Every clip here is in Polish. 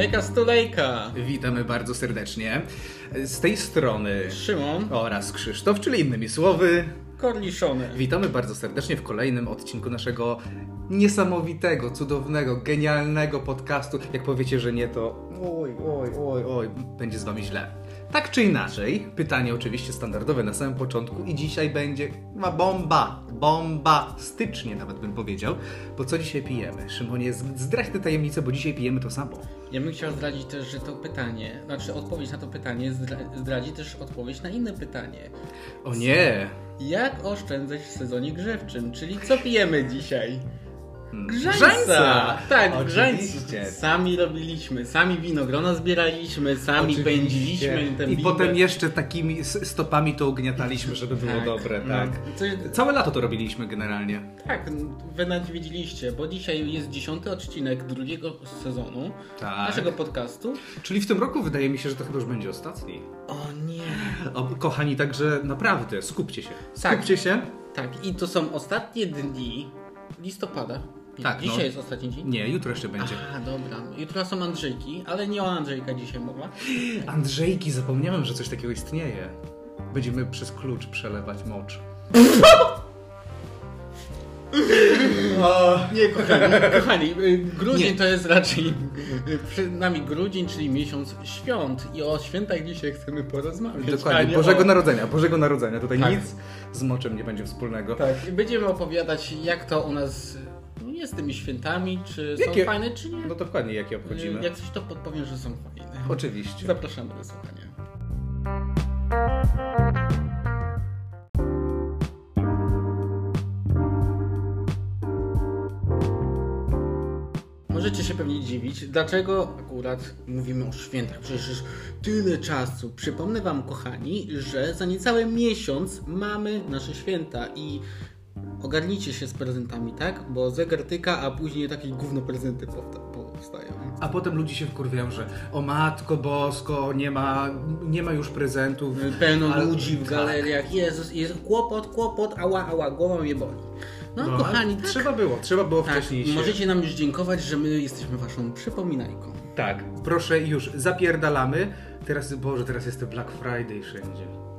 Hejka Stulejka! Witamy bardzo serdecznie. Z tej strony Szymon oraz Krzysztof, czyli innymi słowy. Korliszony. Witamy bardzo serdecznie w kolejnym odcinku naszego niesamowitego, cudownego, genialnego podcastu. Jak powiecie, że nie, to oj, oj, oj, oj, będzie z wami źle. Tak czy inaczej, pytanie oczywiście standardowe na samym początku i dzisiaj będzie ma bomba, bomba, stycznie nawet bym powiedział, bo co dzisiaj pijemy? Szymonie, zdradź tę tajemnicę, bo dzisiaj pijemy to samo. Ja bym chciał zdradzić też, że to pytanie, znaczy odpowiedź na to pytanie zdra- zdradzi też odpowiedź na inne pytanie. O nie! Jak oszczędzać w sezonie grzewczym? Czyli co pijemy dzisiaj? Grzańca! Grzańca! Tak, Oczywiście. grzańca. Sami robiliśmy, sami winogrona zbieraliśmy, sami Oczywiście. pędziliśmy ten I bibel. potem jeszcze takimi stopami to ugniataliśmy, żeby było Tak, dobre, no. tak. To- Całe lato to robiliśmy generalnie. Tak, wy nawet widzieliście, bo dzisiaj jest dziesiąty odcinek drugiego sezonu Tak. naszego podcastu. Czyli w tym roku wydaje mi się, że to chyba już będzie ostatni. O nie! O, kochani, także naprawdę, skupcie się. Tak. Skupcie się. Tak, i to są ostatnie dni listopada. Tak, Dzisiaj no. jest ostatni dzień. Nie, jutro jeszcze będzie. A, dobra. Jutro są Andrzejki, ale nie o Andrzejka dzisiaj mowa. Andrzejki, zapomniałem, że coś takiego istnieje. Będziemy przez klucz przelewać mocz. Nie, kochani, kochani grudzień Nie. to jest raczej przed nami grudzień, czyli miesiąc świąt i o świętach dzisiaj chcemy porozmawiać. Dokładnie, nie Bożego o... Narodzenia, Bożego Narodzenia. Tutaj Tak. nic z moczem nie będzie wspólnego. Tak, będziemy opowiadać jak to u nas no, jest z tymi świętami, czy są Jakie- fajne, czy nie. No dokładnie, jakie obchodzimy. Y, Jak coś to podpowiem, że są fajne. Oczywiście. Zapraszamy do słuchania. Możecie się pewnie dziwić, dlaczego akurat mówimy o świętach. Przecież tyle czasu. Przypomnę Wam, kochani, że za niecały miesiąc mamy nasze święta i ogarnijcie się z prezentami, tak? Bo zegar tyka, a później takie gówno prezenty powsta- powstają. A potem ludzie się wkurwiają, że o matko bosko, nie ma, nie ma już prezentów. Pełno Ale- ludzi w tak. galeriach. Jezus, jest kłopot, kłopot, ała, ała, głowa mnie boli. No, No, kochani, tak, trzeba było, trzeba było tak, wcześniej się... możecie nam już dziękować, że my jesteśmy waszą przypominajką. Tak, proszę już, zapierdalamy. Teraz, Boże, teraz jest to Black Friday wszędzie.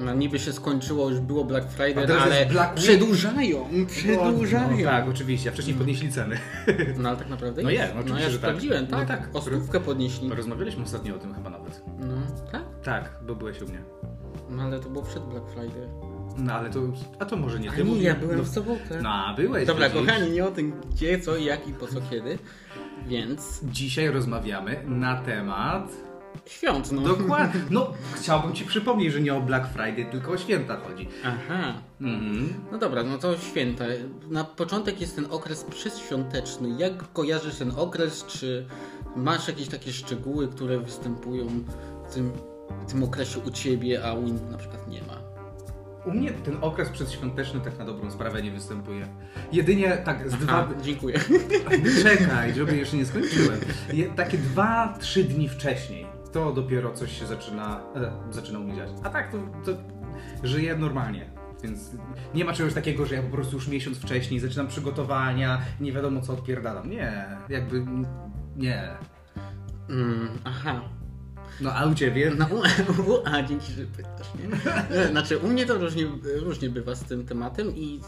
No niby się skończyło, już było Black Friday, ale Black przedłużają, przedłużają. No, tak, oczywiście, a wcześniej podnieśli ceny. No ale tak naprawdę No jest. no no oczywiście, ja że tak. sprawdziłem, No tak? tak. O stówkę podnieśli. Rozmawialiśmy ostatnio o tym chyba nawet. No, tak? Tak, bo byłeś u mnie. No ale to było przed Black Friday. No ale to, a to może nie A ty nie, ja byłem no, w sobotę. No, a byłeś. Dobra, widzisz. kochani, nie o tym gdzie, co, jak i po co, kiedy. Więc Dzisiaj rozmawiamy na temat... świąt, no. Dokładnie. No, chciałbym ci przypomnieć, że nie o Black Friday, tylko o święta chodzi. Aha. Mhm. No dobra, no to święta. Na początek jest ten okres przedświąteczny. Jak kojarzysz ten okres? Czy masz jakieś takie szczegóły, które występują w tym, w tym okresie u ciebie, a u innych na przykład nie ma? U mnie ten okres przedświąteczny tak na dobrą sprawę nie występuje. Jedynie tak z dwa... A, dziękuję. Czekaj, żeby jeszcze nie skończyłem. Je, takie dwa, trzy dni wcześniej to dopiero coś się zaczyna, e, zaczyna u mnie dziać. A tak to, to żyję normalnie. Więc nie ma czegoś takiego, że ja po prostu już miesiąc wcześniej zaczynam przygotowania, nie wiadomo co odpierdalam. Nie, jakby nie. Mm, aha. No a u ciebie? No, u, u, a dzięki, że pytasz, nie? Znaczy, u mnie to różnie, różnie bywa z tym tematem i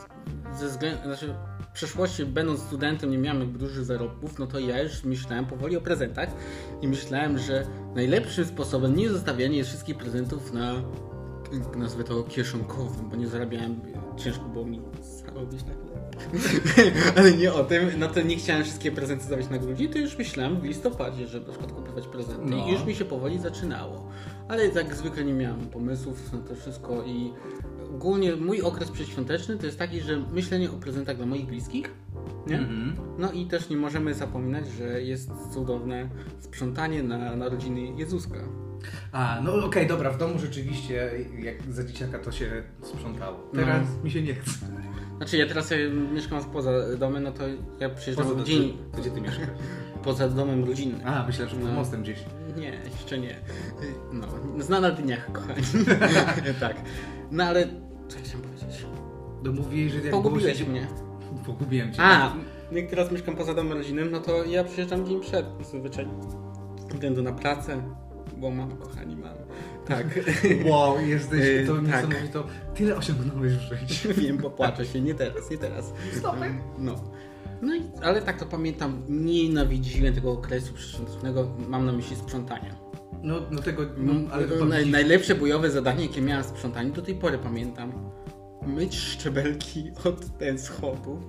ze względu, znaczy, w przeszłości będąc studentem nie miałem jakby dużych zarobków, no to ja już myślałem powoli o prezentach i myślałem, że najlepszym sposobem nie zostawianie wszystkich prezentów na, nazwę to kieszonkowym, bo nie zarabiałem, ciężko było mi zarobić na chleb. Ale nie o tym, no to nie chciałem wszystkie prezenty stawiać na grudzień, to już myślałem w listopadzie, żeby na przykład kupować prezenty No. i już mi się powoli zaczynało. Ale tak zwykle nie miałem pomysłów na to wszystko i ogólnie mój okres przedświąteczny to jest taki, że myślenie o prezentach dla moich bliskich, nie? Mhm. No i też nie możemy zapominać, że jest cudowne sprzątanie na narodziny Jezuska. A, no okej, dobra, w domu rzeczywiście jak za dzieciaka to się sprzątało. Teraz mi się nie chce. Znaczy ja teraz ja mieszkam poza domem, no to ja przyjeżdżam Poza dzień gdzie ty mieszkasz? poza domem rodzinnym. A, myślę, że No. mostem gdzieś. Nie, jeszcze nie. No, zna na dniach, kochani. tak. No ale, co chciałem powiedzieć? No mówiłeś, że jak Pogubiłeś się... mnie. Pogubiłem cię. A, jak teraz mieszkam poza domem rodzinnym, no to ja przyjeżdżam dzień przed zazwyczaj. względu na pracę, bo mam, kochani, mam. Tak. Wow, jesteś Yy, to tak. niesamowito. Tyle osiągnąłeś w życiu. Wiem, popłaczę się, nie teraz, nie teraz. Stopek. No. No i, ale tak to pamiętam, nie nienawidziłem tego okresu przedszkolnego, mam na myśli sprzątania. No, no tego, no, ale to Naj, najlepsze bojowe zadanie, jakie miałem w sprzątaniu, do tej pory pamiętam. Myć szczebelki od ten schodu.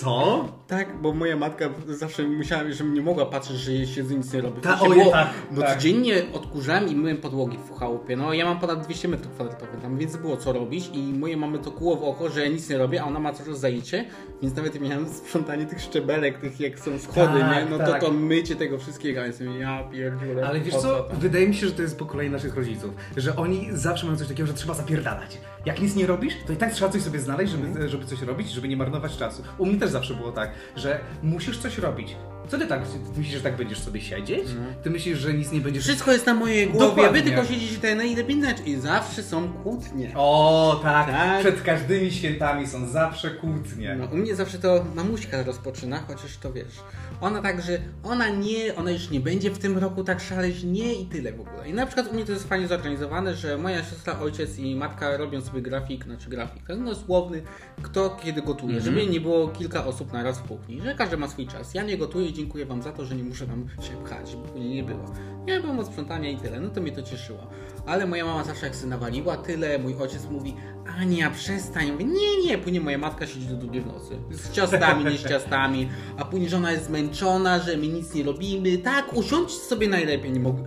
Co? Tak, bo moja matka zawsze musiała, że nie mogła patrzeć, że się z nic nie robi. Ta- ojej, było- tak, Bo tak. codziennie odkurzałem i myłem podłogi w chałupie. No ja mam ponad 200 metrów kwadratowych tam, więc było co robić i moje mamy to kuło w oko, że ja nic nie robię, a ona ma coraz zajęcie, więc nawet miałem sprzątanie tych szczebelek, tych jak są schody, Tak, nie? No tak. to to mycie tego wszystkiego, więc ja pierdziule. Ale wiesz co, to? wydaje mi się, że to jest pokolenie naszych rodziców, że oni zawsze mają coś takiego, że trzeba zapierdalać. Jak nic nie robisz, to i tak trzeba coś sobie znaleźć, żeby, żeby coś robić, żeby nie marnować czasu. U mnie też zawsze było tak, że musisz coś robić. Co ty tak, ty myślisz, że tak będziesz sobie siedzieć? Ty myślisz, że nic nie będziesz... Wszystko jest na mojej głowie, Dokładnie. wy tylko siedzicie ten no i lepiej inaczej. I zawsze są kłótnie. O, tak. Tak. Przed każdymi świętami są zawsze kłótnie. No, u mnie zawsze to mamuśka rozpoczyna, chociaż to wiesz. Ona tak, że ona nie, ona już nie będzie w tym roku tak szaleć, nie i tyle w ogóle. I na przykład u mnie to jest fajnie zorganizowane, że moja siostra, ojciec i matka robią sobie grafik, znaczy grafik, tak, no słowny, kto kiedy gotuje, żeby nie było kilka osób na raz w kuchni, że każdy ma swój czas. Ja nie gotuję dziękuję wam za to, że nie muszę tam się pchać, bo później nie było. Ja byłem od sprzątania i tyle, no to mnie to cieszyło. Ale moja mama zawsze jak sobie nawaliła tyle, mój ojciec mówi, Ania, przestań. Mówię, nie, nie, później moja matka siedzi do drugiej w nocy. Z ciastami, nie z ciastami. A później żona jest zmęczona, że my nic nie robimy. Tak, usiądź sobie najlepiej. Nie mogę.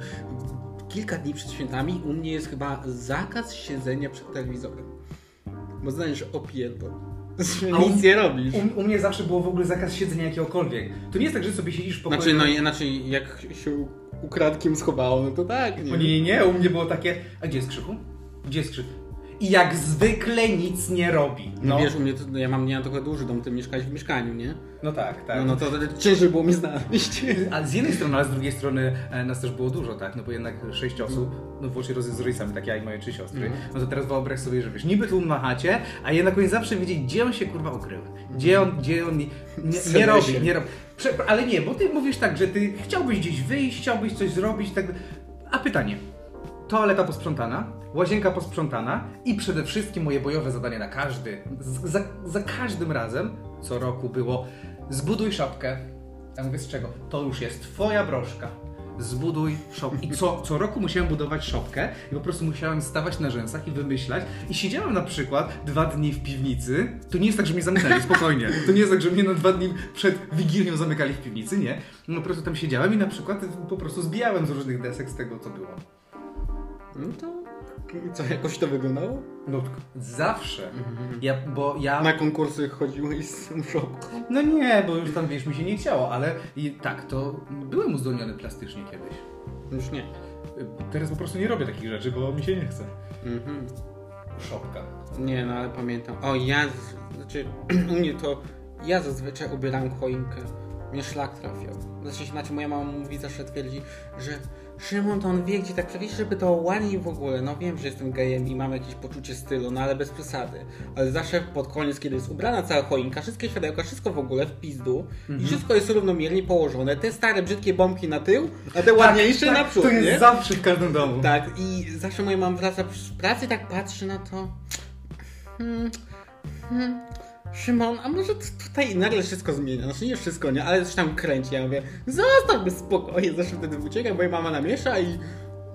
Kilka dni przed świętami u mnie jest chyba zakaz siedzenia przed telewizorem. Bo znajdziesz opierdol. A nic nie robisz. U, u mnie zawsze było w ogóle zakaz siedzenia jakiegokolwiek. To nie jest tak, że sobie siedzisz w pokoju... Znaczy, no inaczej jak się ukradkiem schowało, no to tak, O nie? nie, nie, nie, u mnie było takie, a gdzie jest Krzychu? Gdzie jest Krzychu? I jak zwykle nic nie robi. No, wiesz, u mnie to, ja mam nie mam trochę duży dom, ty mieszkałeś w mieszkaniu, nie? no tak, tak. No, no to ciężej było mi znaleźć. A z jednej strony, ale z drugiej strony e, nas też było dużo, tak? No bo jednak sześć osób, no włącznie z z rodzicami, tak ja i moje trzy siostry. No to teraz wyobraź sobie, że wiesz, niby tu na chacie, a jednak oni zawsze wiedzieć, gdzie on się kurwa ukrył. Gdzie on, gdzie on nie, nie, nie robi, nie robi. Prze- ale nie, bo ty mówisz tak, że ty chciałbyś gdzieś wyjść, chciałbyś coś zrobić, tak. A pytanie. Toaleta posprzątana, łazienka posprzątana i przede wszystkim moje bojowe zadanie na każdy, za, za każdym razem, co roku było zbuduj szopkę. Ja mówię z czego? To już jest twoja broszka. Zbuduj szopkę. I co, co roku musiałem budować szopkę i po prostu musiałem stawać na rzęsach i wymyślać. I siedziałem na przykład dwa dni w piwnicy. To nie jest tak, że mnie zamknęli, spokojnie. To nie jest tak, że mnie na dwa dni przed Wigilią zamykali w piwnicy, nie. No po prostu tam siedziałem i na przykład po prostu zbijałem z różnych desek z tego, co było. No to co, jakoś to wyglądało? Tak, zawsze. Ja, bo ja... Na konkursy chodziłeś z tą szopką. No nie, bo już tam wiesz, mi się nie chciało, ale i tak, to byłem uzdolniony plastycznie kiedyś. Już nie. Teraz po prostu nie robię takich rzeczy, bo mi się nie chce. Mhm. Szopka. Nie, no ale pamiętam. O, ja, z- znaczy u mnie to, ja zazwyczaj ubieram choinkę. Mnie szlak trafiał. Znaczy, znaczy moja mama mówi, zawsze twierdzi, że Szymon to on wie, gdzie tak przewieźć, żeby to ładniej w ogóle. No wiem, że jestem gejem i mam jakieś poczucie stylu, no ale bez przesady. Ale zawsze pod koniec, kiedy jest ubrana cała choinka, wszystkie światełka, wszystko w ogóle w pizdu i wszystko jest równomiernie położone. Te stare, brzydkie bombki na tył, a te ładniejsze tak, naprzód, To jest nie? zawsze w każdym domu. Tak, i zawsze moja mama wraca z pracy tak patrzy na to. Hmm, hmm, Szymon, a może tutaj nagle wszystko zmienia? Znaczy nie wszystko, nie, ale coś tam kręci. Ja mówię, zostaw bez spokoju. Zawsze wtedy uciekam, moja mama namiesza i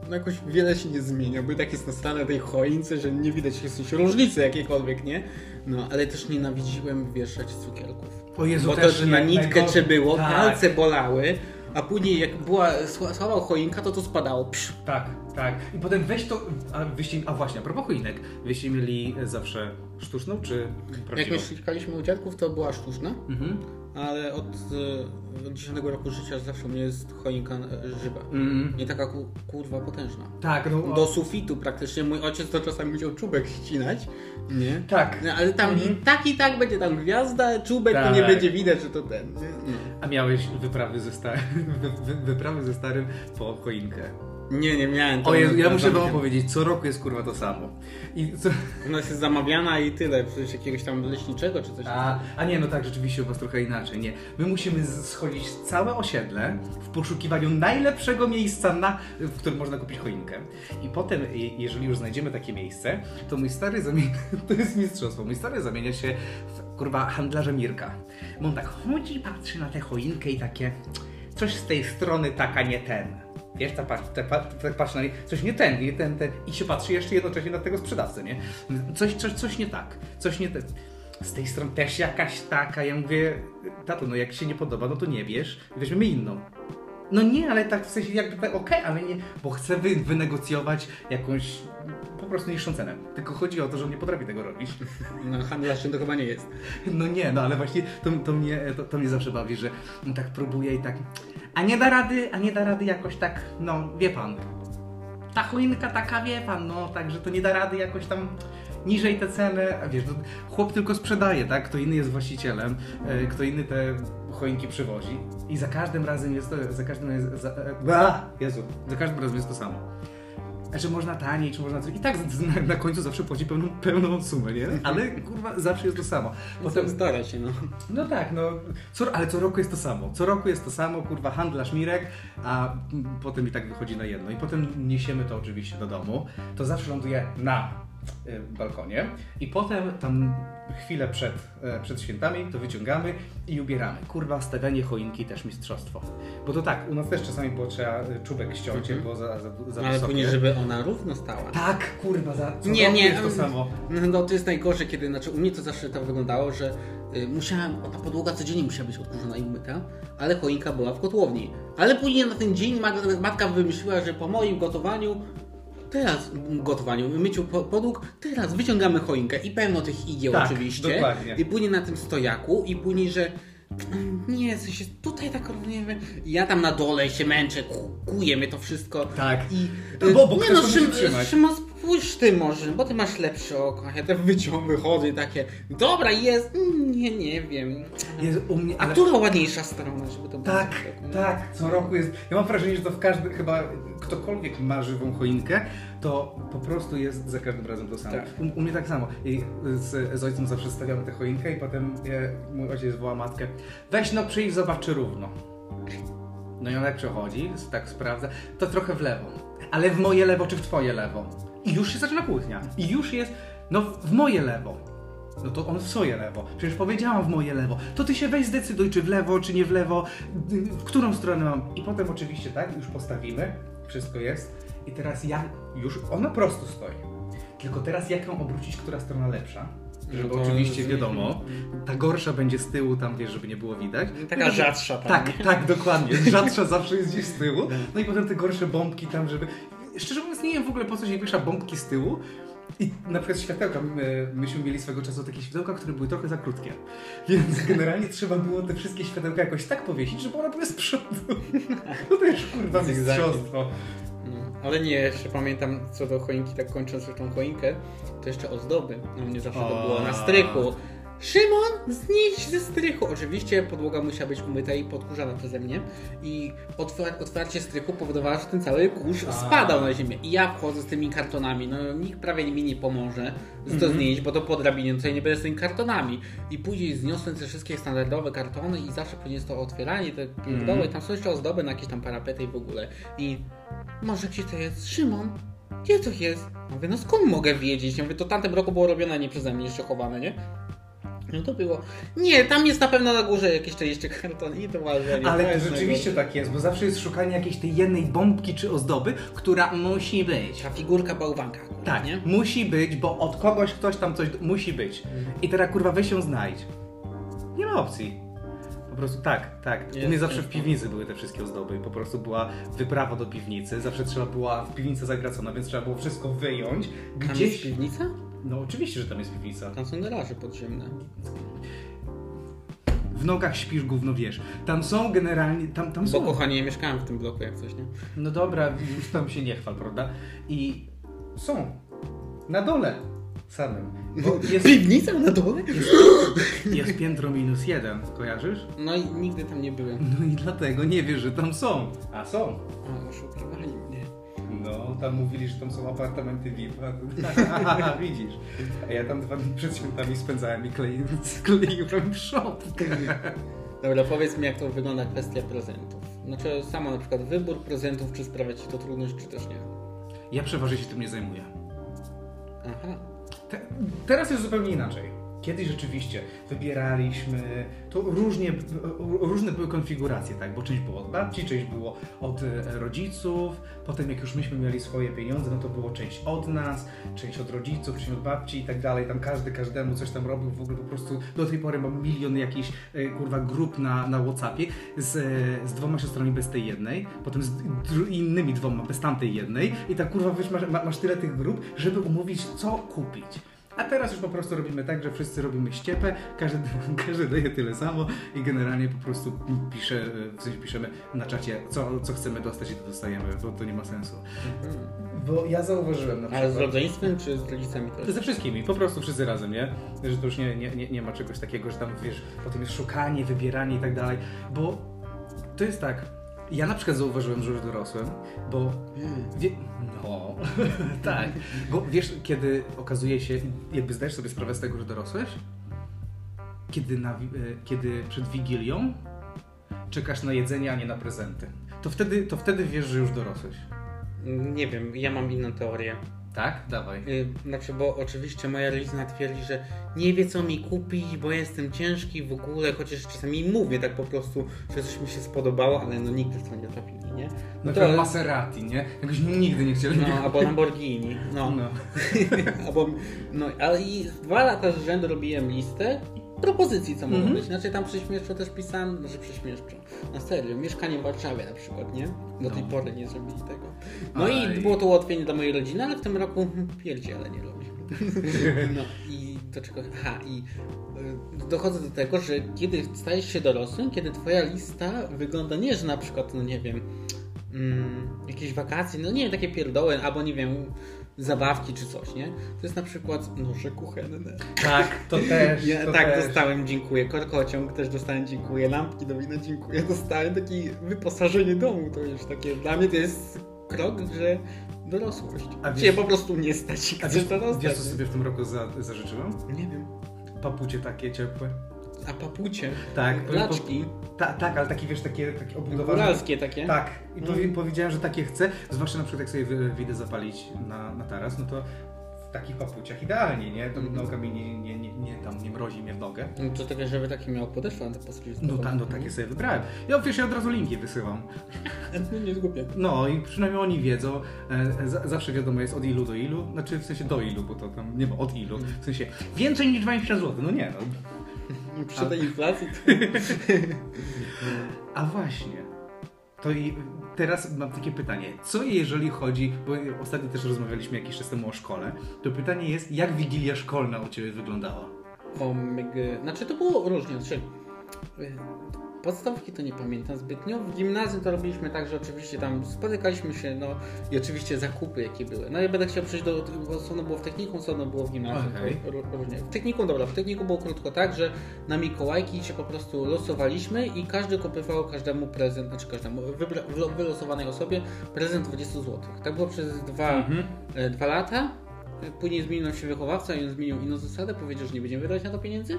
no jakoś wiele się nie zmienia, bo tak jest na stanie tej choince, że nie widać jakieś różnicy jakiekolwiek, nie? No, ale też nienawidziłem wieszać cukierków. O Jezu, Bo to, że na nitkę czy było, Tak. palce bolały, a później jak była sła- słaba choinka, to to spadało. Psz, Tak, tak. I potem weź to. A, wyście, a właśnie, a propos choinek, wyście mieli zawsze sztuczną czy Jak prawdziwą? mieszkaliśmy u dziadków, to była sztuczna, Mhm. Ale od, e, od 10 roku życia zawsze mnie jest choinka e, żywa. Mhm. Nie taka ku, kurwa potężna. Tak, no. Do sufitu praktycznie. Mój ojciec to czasami musiał czubek ścinać, nie? Tak. No, ale tam i tak i tak będzie tam gwiazda, czubek to Tak. nie będzie widać, że to ten. Nie? A miałeś wyprawy ze, sta... wy, wy, wyprawy ze starym po choinkę. Nie, nie miałem. O Jezu, ja muszę wam zamawiam. powiedzieć, co roku jest kurwa to samo. I co... U nas jest zamawiana i tyle, przecież jakiegoś tam leśniczego czy coś. A, a nie, no tak, rzeczywiście u was trochę inaczej, nie. My musimy schodzić całe osiedle w poszukiwaniu najlepszego miejsca, na, w którym można kupić choinkę. I potem, je- jeżeli już znajdziemy takie miejsce, to mój stary zamienia, to jest mistrzostwo, mój stary zamienia się w, kurwa, handlarza Mirka. Bo on tak chodzi, patrzy na tę choinkę i takie, coś z tej strony taka nie ten. Wiesz, ta, patrz, ta, ta, patrz na nie, coś nie ten, nie ten, ten. I się patrzy jeszcze jednocześnie na tego sprzedawcę, nie? Coś, coś, coś nie tak, coś nie ten. Z tej strony też jakaś taka, ja mówię, tato, no jak się nie podoba, no to nie bierz, weźmiemy inną. No nie, ale tak w sensie jakby tak, okej, ale nie, bo chcę wy, wynegocjować jakąś po prostu niższą cenę. Tylko chodzi o to, że on nie potrafi tego robić. No handlarzem to chyba nie jest. No nie, no ale właśnie to, to, mnie, to, to mnie zawsze bawi, że tak próbuje i tak, a nie da rady, a nie da rady jakoś tak, no wie pan, ta choinka taka, wie pan, no także to nie da rady jakoś tam niżej te ceny, a wiesz, chłop tylko sprzedaje, tak, kto inny jest właścicielem, e, kto inny te choinki przywozi. I za każdym razem jest to, za każdym razem, za, e, Jezu, za każdym razem jest to samo. A Czy można taniej, czy można coś. I tak na, na końcu zawsze płaci pełną, pełną sumę, nie? Ale kurwa zawsze jest to samo. Potem stara się, no. No tak, no, co, ale co roku jest to samo. Co roku jest to samo, kurwa, handlarz Mirek, a potem i tak wychodzi na jedno. I potem niesiemy to oczywiście do domu. To zawsze ląduje na balkonie i potem tam chwilę przed, e, przed świętami to wyciągamy i ubieramy. Kurwa, stawianie choinki też mistrzostwo. Bo to tak, u nas też czasami było trzeba y, czubek ściąć, Mhm. bo za, za, za Ale wysokie. później, żeby ona równo stała. Tak, kurwa, za co Nie, nie. jest to samo. No to jest najgorsze, kiedy, znaczy u mnie to zawsze tak wyglądało, że y, musiałem, ta podłoga codziennie musiała być odkurzona i umyta, ale choinka była w kotłowni. Ale później na ten dzień mat- matka wymyśliła, że po moim gotowaniu, teraz gotowaniu, myciu po- podłóg, teraz wyciągamy choinkę i pełno tych igieł Tak, oczywiście. dokładnie. I później na tym stojaku i później, że mm, nie, w sensie tutaj tak robimy. I ja tam na dole się męczę, ku- kuję mnie to wszystko. Tak. I No bo- bo nie ktoś no, to spójrz ty może, bo ty masz lepsze oko. a Ja te wyciąg wychodzę i takie, dobra jest, mm, nie, nie wiem. Jest u mnie, A ale... która ładniejsza strona, żeby to było? Tak, tak, co roku jest. Ja mam wrażenie, że to w każdym, chyba ktokolwiek ma żywą choinkę, to po prostu jest za każdym razem to samo. Tak. U, u mnie tak samo. I z, z ojcem zawsze stawiamy tę choinkę i potem e, mój ojciec woła matkę, weź no przyjdź, zobacz czy równo. No i ona jak przechodzi, tak sprawdza, to trochę w lewo. Ale w moje lewo czy w twoje lewo? I już się zaczyna kłótnia. I już jest, no w moje lewo. No to on w swoje lewo. Przecież powiedziałam w moje lewo. To ty się weź zdecyduj, czy w lewo, czy nie w lewo, w którą stronę mam. I potem oczywiście tak, już postawimy, wszystko jest. I teraz ja, już ona prosto stoi. Tylko teraz jak ją obrócić, która strona lepsza? Żeby No oczywiście wiadomo. Ta gorsza będzie z tyłu, tam wiesz, żeby nie było widać. Taka No, rzadsza tam, Tak, tak, dokładnie. Rzadsza zawsze jest gdzieś z tyłu. No i potem te gorsze bombki tam, żeby... Szczerze mówiąc, nie wiem w ogóle po co się wiesza bombki z tyłu. I na przykład światełka, my, myśmy mieli swego czasu takie światełka, które były trochę za krótkie. Więc generalnie trzeba było te wszystkie światełka jakoś tak powiesić, żeby one były z przodu. No to już kurwa mistrzostwo. No, ale nie, jeszcze pamiętam co do choinki, tak kończąc już tą choinkę, to jeszcze ozdoby. No mnie zawsze to było na strychu. Szymon, znieś ze strychu! Oczywiście podłoga musiała być umyta i podkurzana przeze mnie i otwar- otwarcie strychu powodowało, że ten cały kurz spadał na ziemię. I ja wchodzę z tymi kartonami, no nikt prawie mi nie pomoże to Mhm. znieść, bo to po drabinie, no to ja nie będę z tymi kartonami. I później zniosłem te wszystkie standardowe kartony i zawsze później jest to otwieranie, te pierdoły, i tam są jeszcze ozdoby na jakieś tam parapety i w ogóle. I może gdzie to jest? Szymon, gdzie to jest? Mówię, no skąd mogę wiedzieć? Ja mówię, to tamtym roku było robione, nie przeze mnie jeszcze chowane, nie? No to było. Nie, tam jest na pewno na górze jakieś to jeszcze kartony i to ważne. Ale to rzeczywiście tak jest, bo zawsze jest szukanie jakiejś tej jednej bombki czy ozdoby, która musi być. Ta figurka bałwanka akurat, Tak, nie? musi być, bo od kogoś ktoś tam coś musi być. I teraz kurwa weź ją znajdź. Nie ma opcji. Po prostu tak, tak. U mnie zawsze w piwnicy były te wszystkie ozdoby. Po prostu była wyprawa do piwnicy. Zawsze trzeba była w piwnicy zagracona, więc trzeba było wszystko wyjąć. Tam jest Gdzieś. piwnica? No oczywiście, że tam jest piwnica. Tam są garaże podziemne. W nogach śpisz gówno wiesz. Tam są generalnie. Tam, tam Bo są. kochanie, nie mieszkałem w tym bloku jak coś, nie? No dobra, już tam się nie chwal, prawda? I są. Na dole samym. Jest, Piwnica na dole? jest piętro minus jeden, kojarzysz? No i nigdy tam nie byłem. No i dlatego nie wiesz, że tam są. A są. A, oszukiwali. No, tam mówili, że tam są apartamenty VIP. A, widzisz. A ja tam dwa dni przed świętami spędzałem i klei, kleiłem shop. Dobra, powiedz mi, jak to wygląda kwestia prezentów. Znaczy, samo na przykład wybór prezentów, czy sprawia Ci to trudność, czy też nie? Ja przeważnie się tym nie zajmuję. Aha. Te, teraz jest zupełnie inaczej. Kiedyś rzeczywiście wybieraliśmy, to różnie, różne były konfiguracje, tak? Bo część było od babci, część było od e, rodziców, potem jak już myśmy mieli swoje pieniądze, no to było część od nas, część od rodziców, część od babci i tak dalej. Tam każdy każdemu coś tam robił, w ogóle po prostu do tej pory mam milion jakichś e, kurwa grup na, na Whatsappie z, e, z dwoma siostrami bez tej jednej, potem z innymi dwoma bez tamtej jednej i tak kurwa masz, masz tyle tych grup, żeby umówić co kupić. A teraz już po prostu robimy tak, że wszyscy robimy ściepę, każdy, każdy daje tyle samo i generalnie po prostu pisze, w sensie piszemy na czacie, co, co chcemy dostać i to dostajemy, bo to nie ma sensu. Bo ja zauważyłem na Ale z przykład... rodzeństwem, czy z rodzicami też? Ze wszystkimi, po prostu wszyscy razem, nie? Że to już nie, nie, nie, nie ma czegoś takiego, że tam wiesz, potem jest szukanie, wybieranie i tak dalej, bo to jest tak. Ja na przykład zauważyłem, że już dorosłem, bo. Wie... No, tak. Bo wiesz, kiedy okazuje się, jakby zdajesz sobie sprawę z tego, że dorosłeś, kiedy, na, e, kiedy przed Wigilią czekasz na jedzenie, a nie na prezenty, to wtedy, to wtedy wiesz, że już dorosłeś. Nie wiem, ja mam inną teorię. Tak? Dawaj. Y, Znaczy, bo oczywiście moja rodzina twierdzi, że nie wie co mi kupić, bo jestem ciężki w ogóle, chociaż czasami mówię tak po prostu, że coś mi się spodobało, ale no nigdy w to nie trafili, nie? No to- to Maserati, nie? Jakoś nigdy nie chcieli. No, albo Lamborghini, no. No. albo, no, ale i dwa lata z rzędu robiłem listę propozycji, co mogą Mhm. być. Znaczy tam przyśmieszczo też pisałem, że przyśmieszczo. Na serio, mieszkanie w Warszawie na przykład, nie? Do tej No. pory nie zrobili tego. No Aj. i było to ułatwienie dla mojej rodziny, ale w tym roku hmm, pierdziele nie robi. No i do czego? Aha, i y, dochodzę do tego, że kiedy stajesz się dorosłym, kiedy twoja lista wygląda nie, że na przykład, no nie wiem, mm, jakieś wakacje, no nie wiem, takie pierdoły, albo nie wiem, zabawki czy coś, nie? To jest na przykład noże kuchenne. Tak, to też. Ja to tak też. dostałem, dziękuję. Korkociąg też dostałem, dziękuję. Lampki do wina, dziękuję. Dostałem takie wyposażenie domu, to już takie, dla mnie to jest krok, że dorosłość. A wiesz- Cię po prostu nie stać A wiesz, to dostać. wiesz, co sobie w tym roku za, zażyczyłem? Nie wiem. Papucie takie ciepłe. A papucie? Tak. Laczki? Ta, tak, ale takie wiesz, takie, takie obudowane. Góralskie takie? Tak. I Mm. powiedziałem, że takie chcę. Zwłaszcza na przykład jak sobie wyjdę zapalić na, na taras, no to w takich papuciach idealnie, nie? To Mhm. noga mi nie, nie, nie, nie, tam nie mrozi mnie w nogę. No to takie, żeby takie miało podeszwę na te paski. No, ta, no takie sobie wybrałem. Ja wiesz, ja od razu linki wysyłam. No nie zgubię. No i przynajmniej oni wiedzą. E, za, zawsze wiadomo jest od ilu do ilu. Znaczy w sensie do ilu, bo to tam nie ma od ilu. W sensie więcej niż 20 zł. No nie no. Przy tej inflacji to... A właśnie. To i teraz mam takie pytanie. Co jeżeli chodzi, bo ostatnio też rozmawialiśmy jakiś czas temu o szkole, to pytanie jest, jak wigilia szkolna u Ciebie wyglądała? Omega. Znaczy to było różnie. Znaczy, podstawki to nie pamiętam zbytnio. W gimnazjum to robiliśmy tak, że oczywiście tam spotykaliśmy się, no i oczywiście zakupy jakie były. No ja będę chciał przejść do, bo osobno było w technikum, osobno było w gimnazjum. Różnie. W technikum, dobra, w technikum było krótko tak, że na Mikołajki się po prostu losowaliśmy i każdy kupywał każdemu prezent, znaczy każdemu, wybra, wylo- wylosowanej osobie prezent 20 zł. Tak było przez dwa, Mhm. e, dwa lata. Później zmienił się wychowawca i on zmienił inną zasadę, powiedział, że nie będziemy wydać na to pieniędzy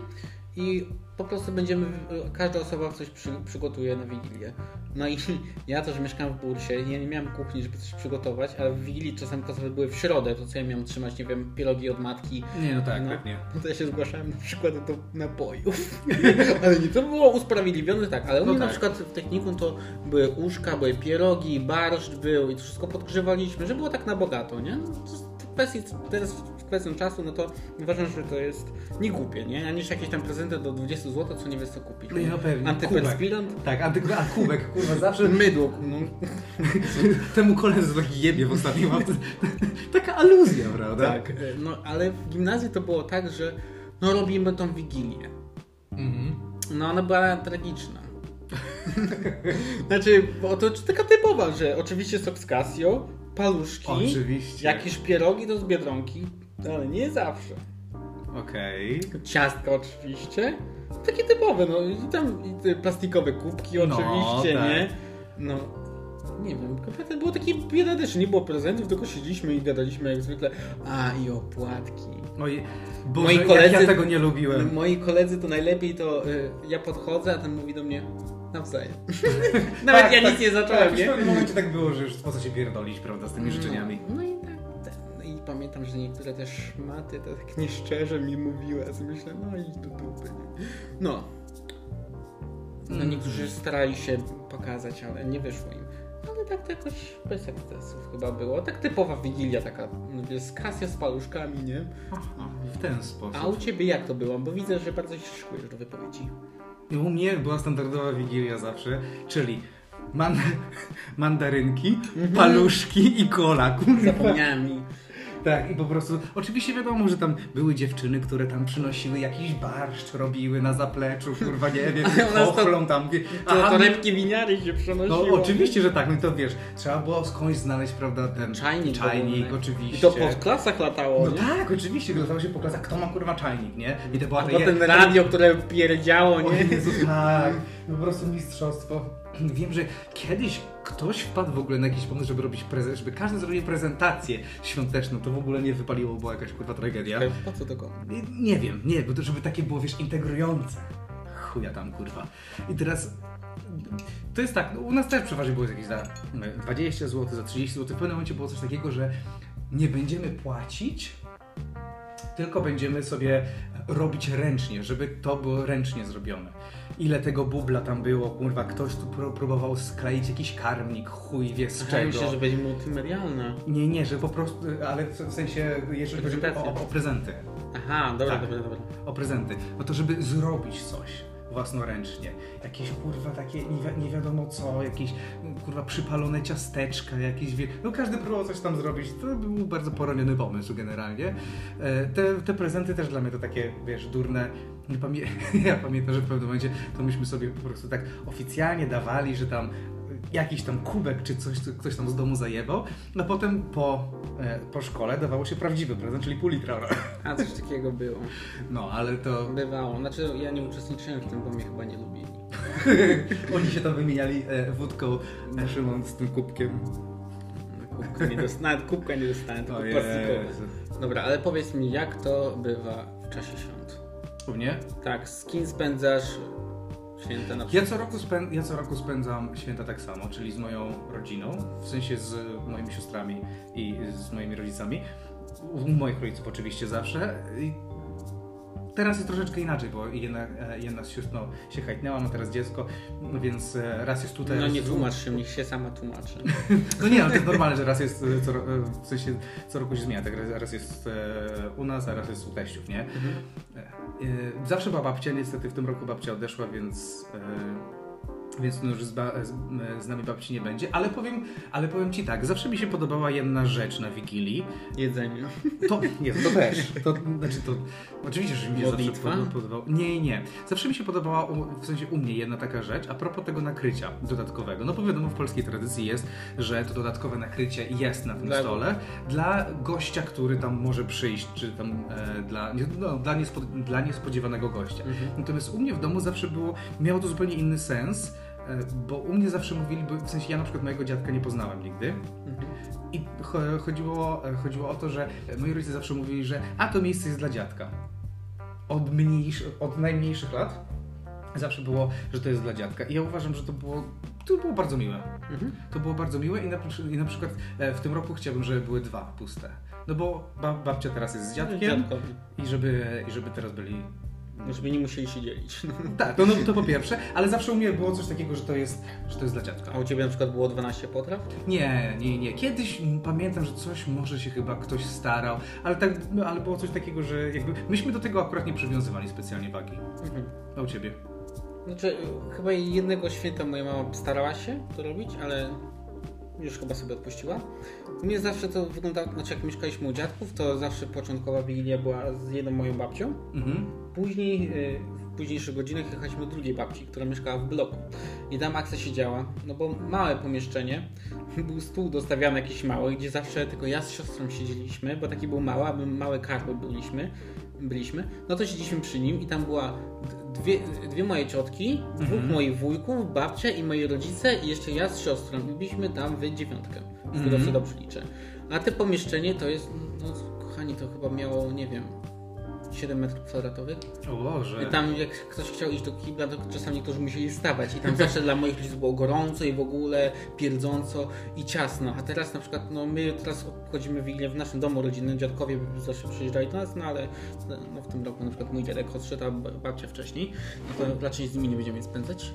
i po prostu będziemy, każda osoba coś przy, przygotuje na Wigilię. No i ja też mieszkałem w Bursie, ja nie miałem kuchni, żeby coś przygotować, ale w Wigilii czasem kasowe były w środę, to co ja miałem trzymać, nie wiem, pierogi od matki. Nie, no tak, No. pewnie. No to ja się zgłaszałem na przykład do napojów. ale nie, to było usprawiedliwione tak, ale u No mnie na tak. przykład w technikum to były uszka, były pierogi, barszcz był i to wszystko podgrzewaliśmy, że było tak na bogato, nie? No, to kwestii, teraz w kwestią czasu, no to uważam, że to jest nie głupie, nie? A niż jakieś tam prezenty do 20 zł, co nie wiesz co kupić. No, no pewnie. Antyperspirant? Tak, anty, a kubek, kurwa, zawsze Mydło, no. temu koledze taki jebie w ostatnim. Taka aluzja, prawda? Tak, e, no ale w gimnazjum to było tak, że no robimy tą Wigilię. Mhm. No ona była tragiczna. znaczy, bo to taka typowa, że oczywiście sok z Casio, paluszki, Oczywiście. jakieś pierogi do z Biedronki, ale nie zawsze. Okej. Ciastka oczywiście. Takie typowe, no i tam i te plastikowe kubki No, oczywiście, tak. nie? No. Nie wiem, kompletnie było takie biedadeczne, nie było prezentów, tylko siedzieliśmy i gadaliśmy jak zwykle. A, i opłatki. Oj, Boże, Moi koledzy- ja tego nie lubiłem. Moi koledzy to najlepiej to y, ja podchodzę, a ten mówi do mnie nawzajem. Nawet Tak, ja tak, nic nie zacząłem, tak, nie? W pewnym momencie tak było, że już po co się pierdolić, prawda, z tymi życzeniami. No i tak. tak. No I pamiętam, że niektóre też szmaty to tak nieszczerze mi mówiły, a sobie myślę, no i do dupy. No. No Mm. niektórzy starali się pokazać, ale nie wyszło im. Ale tak to jakoś bez ekscesów chyba było. Tak typowa wigilia taka, mówię, z kasja z paluszkami, nie? Aha, w ten sposób. A u ciebie jak to było? Bo widzę, że bardzo się szykujesz do wypowiedzi. U mnie była standardowa wigilia zawsze, czyli man mandarynki, paluszki i kola. kurwa. Zapomniałem mi. Tak, i po prostu, oczywiście wiadomo, że tam były dziewczyny, które tam przynosiły jakiś barszcz, robiły na zapleczu, kurwa, nie wiem, chochlą tam. wie- To, to lepkie winiary się no przenosiło. oczywiście, że tak, no i to wiesz, trzeba było skądś znaleźć, prawda, ten Czajnik. czajnik oczywiście. I to po klasach latało, No nie? tak, oczywiście, latało się po klasach, kto ma kurwa czajnik, nie? I to była A ta potem je- radio, które pierdziało, O nie? Jezu, tak, po prostu mistrzostwo. Wiem, że kiedyś ktoś wpadł w ogóle na jakiś pomysł, żeby robić prezent, żeby każdy zrobił prezentację świąteczną, to w ogóle nie wypaliło, była jakaś kurwa tragedia. Po co to komu? Nie, nie wiem, nie, bo to żeby takie było, wiesz, integrujące. Chuja tam, kurwa. I teraz... To jest tak, no, u nas też przeważnie było jakieś za no, 20 zł, za 30 zł. W pewnym momencie było coś takiego, że nie będziemy płacić, tylko będziemy sobie robić ręcznie, żeby to było ręcznie zrobione. Ile tego bubla tam było, kurwa, ktoś tu pró- próbował skleić jakiś karmnik, chuj wie z Czego? się, że będzie multimedialna. Nie, nie, że po prostu, ale w w sensie, jeżeli chodzi o, o prezenty Aha, dobra, Tak. dobra, dobra. o prezenty, no to żeby zrobić coś własnoręcznie, jakieś kurwa takie nie, wi- nie wiadomo co, jakieś kurwa przypalone ciasteczka, jakieś wie... no każdy próbował coś tam zrobić, to był bardzo poroniony pomysł generalnie. E, Te, te prezenty też dla mnie to takie, wiesz, durne, nie pamię... ja pamiętam, że w pewnym momencie to myśmy sobie po prostu tak oficjalnie dawali, że tam jakiś tam kubek czy coś, co ktoś tam z domu zajebał, a potem po, e, po szkole dawało się prawdziwy prezent, czyli pół litra. A coś takiego było. No, ale to... Bywało. Znaczy ja nie uczestniczyłem w tym, bo mnie chyba nie lubili. Oni się tam wymieniali e, wódką, e, Szymon z tym kubkiem. Kubka nie dost... Nawet kubka nie dostałem, tylko plastikowe. Dobra, ale powiedz mi, jak to bywa w czasie świąt? Tak, z kim spędzasz święta na Ja co, roku spę- ja co roku spędzam święta tak samo, czyli z moją rodziną, w sensie z moimi siostrami i z moimi rodzicami. U moich rodziców oczywiście zawsze. I teraz jest troszeczkę inaczej, bo jedna, jedna z sióstr no, się hajtnęła, ma teraz dziecko, no więc e, raz jest tutaj. No nie tłumacz się, niech się sama tłumaczy. No nie, ale to jest normalne, że raz jest e, co, e, w sensie co roku się zmienia. Tak, raz- jest u nas, a raz jest u teściów, nie? Mhm. Zawsze była babcia, niestety w tym roku babcia odeszła, więc, więc no już z, ba, z, z nami babci nie będzie. Ale powiem, ale powiem ci tak, zawsze mi się podobała jedna rzecz na Wigilii. Jedzenie. To, nie, to też. To, znaczy to, oczywiście, że mi się zawsze Modlitwa? pod- podobało. Nie, nie. Zawsze mi się podobała, u- w sensie u mnie jedna taka rzecz, a propos tego nakrycia dodatkowego. No bo wiadomo, w polskiej tradycji jest, że to dodatkowe nakrycie jest na tym Dla- stole dla gościa, który tam może przyjść, czy tam e, dla, no, dla, niespo, dla niespodziewanego gościa. Mhm. Natomiast u mnie w domu zawsze było, miało to zupełnie inny sens, e, bo u mnie zawsze mówili, bo w sensie ja na przykład mojego dziadka nie poznałem nigdy. I cho- chodziło, chodziło o to, że moi rodzice zawsze mówili, że a to miejsce jest dla dziadka. Od, od najmniejszych lat zawsze było, że to jest dla dziadka. I ja uważam, że to było, to było bardzo miłe. Mhm. To było bardzo miłe i na, i na przykład e, w tym roku chciałbym, żeby były dwa puste. No bo ba, babcia teraz jest z dziadkiem Dziadkowi. i żeby, i żeby teraz byli Żeby nie musieli się dzielić. tak, to, no, to po pierwsze, ale zawsze u mnie było coś takiego, że to jest, że to jest dla dziadka. A u Ciebie na przykład było 12 potraw? Nie, nie, nie. Kiedyś pamiętam, że coś może się chyba ktoś starał, ale tak, no, ale było coś takiego, że jakby myśmy do tego akurat nie przywiązywali specjalnie wagi. Mhm. A u ciebie? Znaczy, chyba jednego święta moja mama starała się to robić, ale już chyba sobie odpuściła. U mnie zawsze to wyglądało, znaczy jak mieszkaliśmy u dziadków, to zawsze początkowa wigilia była z jedną moją babcią. Mhm. Później, y, w późniejszych godzinach jechaliśmy do drugiej babci, która mieszkała w bloku. I tam akcja siedziała, no bo małe pomieszczenie, był stół dostawiany jakiś mały, gdzie zawsze tylko ja z siostrą siedzieliśmy, bo taki był mały, a my małe karły byliśmy. byliśmy, no to siedzieliśmy przy nim i tam była dwie, dwie moje ciotki, dwóch moich wujków, babcia i moi rodzice i jeszcze ja z siostrą. I byliśmy tam w dziewiątkę, z tego co dobrze liczę. A te pomieszczenie to jest, no kochani, to chyba miało, nie wiem, 7 metrów kwadratowych. O Boże. I tam jak ktoś chciał iść do kibla, to czasami niektórzy musieli stawać i tam zawsze dla moich rodziców było gorąco i w ogóle pierdząco i ciasno. A teraz na przykład, no my teraz obchodzimy Wigilię w naszym domu rodzinnym, dziadkowie zawsze przyjeżdżali do nas, no ale no, w tym roku na przykład mój dziadek odszedł, a babcia wcześniej, no to raczej z nimi nie będziemy spędzać.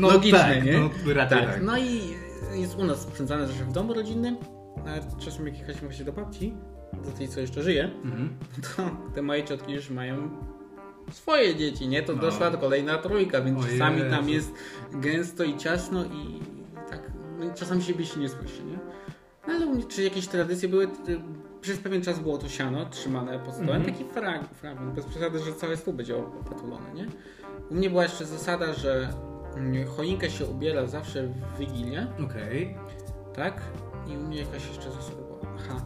No Logiczne, tak, nie? no raczej tak. tak. No i jest u nas spędzane zawsze w domu rodzinnym, a czasem jak jechaliśmy właśnie do babci, do tej co jeszcze żyje, Mhm. to te moje ciotki już mają swoje dzieci, nie? To No. doszła kolejna trójka, więc O czasami tam jest gęsto i ciasno i tak, no, czasami siebie się nie słyszy, nie? No, Ale u mnie, czy jakieś tradycje były, przez pewien czas było to siano trzymane pod stołem, Mhm. taki frag, fragment, bez przesady, że cały stół będzie opatulony, nie? U mnie była jeszcze zasada, że mm, choinkę się ubiera zawsze w Wigilię, Okej. tak? I u mnie jakaś jeszcze zasada była. Aha.